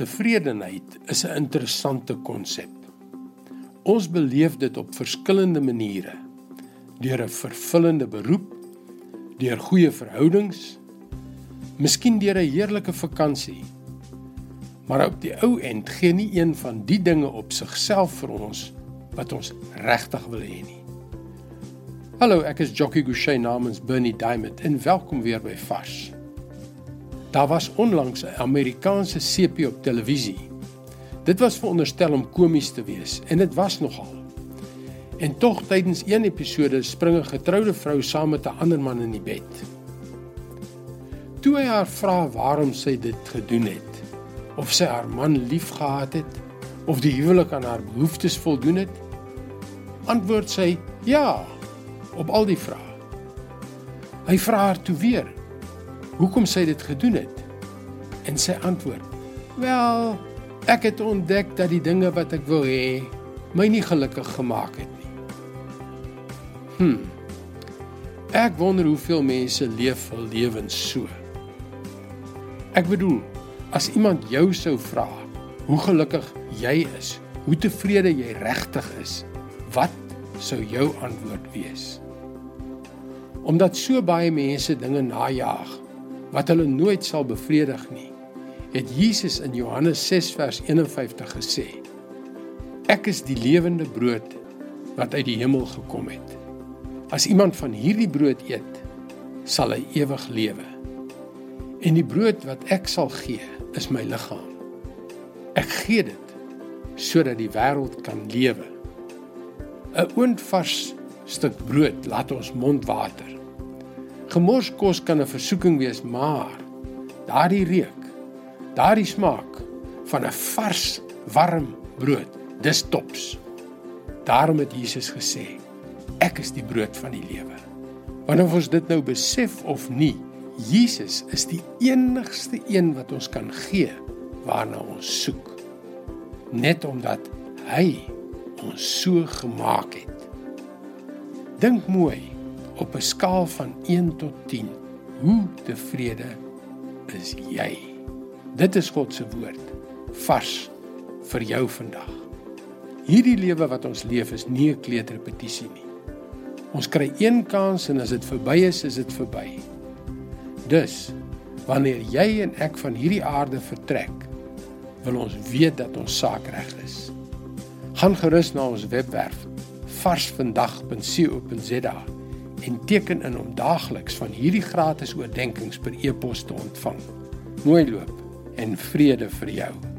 Tevredenheid is 'n interessante konsep. Ons beleef dit op verskillende maniere. Deur 'n vervullende beroep, deur goeie verhoudings, miskien deur 'n heerlike vakansie. Maar op die ou end gee nie een van die dinge op sigself vir ons wat ons regtig wil hê nie. Hallo, ek is Jockey Gouchee namens Bernie Diamond en welkom weer by Vars. Daar was onlangs 'n Amerikaanse sepie op televisie. Dit was veronderstel om komies te wees en dit was nogal. En tog tydens een episode spring 'n getroude vrou saam met 'n ander man in die bed. Toe hy haar vra waarom sy dit gedoen het, of sy haar man liefgehad het, of die huwelik aan haar behoeftes voldoen het, antwoord sy ja op al die vrae. Hy vra haar toe weer hoekom sy dit gedoen het. En sy antwoord: "Wel, ek het ontdek dat die dinge wat ek wou hê, my nie gelukkig gemaak het nie." Hm. Ek wonder hoeveel mense leef hul lewens so. Ek bedoel, as iemand jou sou vra hoe gelukkig jy is, hoe tevrede jy regtig is, wat sou jou antwoord wees? Omdat so baie mense dinge najag wat hulle nooit sal bevredig nie, het Jesus in Johannes 6 vers 51 gesê: Ek is die lewende brood wat uit die hemel gekom het. As iemand van hierdie brood eet, sal hy ewig lewe. En die brood wat ek sal gee, is my liggaam. Ek gee dit sodat die wêreld kan lewe. 'n Oondvars stuk brood laat ons mond water. Gemorskos kan 'n versoeking wees, maar daardie reuk, daardie smaak van 'n vars, warm brood, dis tops. Daarom het Jesus gesê, ek is die brood van die lewe. Wanneer ons dit nou besef of nie, Jesus is die enigste een wat ons kan gee waarna ons soek. Net omdat hy ons so gemaak het. Dink mooi op 'n skaal van 1 tot 10. Hoe tevrede is jy? Dit is God se woord vars vir jou vandag. Hierdie lewe wat ons leef is nie 'n kleuterrepetisie nie. Ons kry een kans en as dit verby is, is dit verby. Dus wanneer jy en ek van hierdie aarde vertrek, wil ons weet dat ons saak reg is. Gaan gerus na ons webwerf varsvandag.co.za en teken in om daagliks van hierdie gratis oordeenkings per e-pos te ontvang. Mooi loop en vrede vir jou.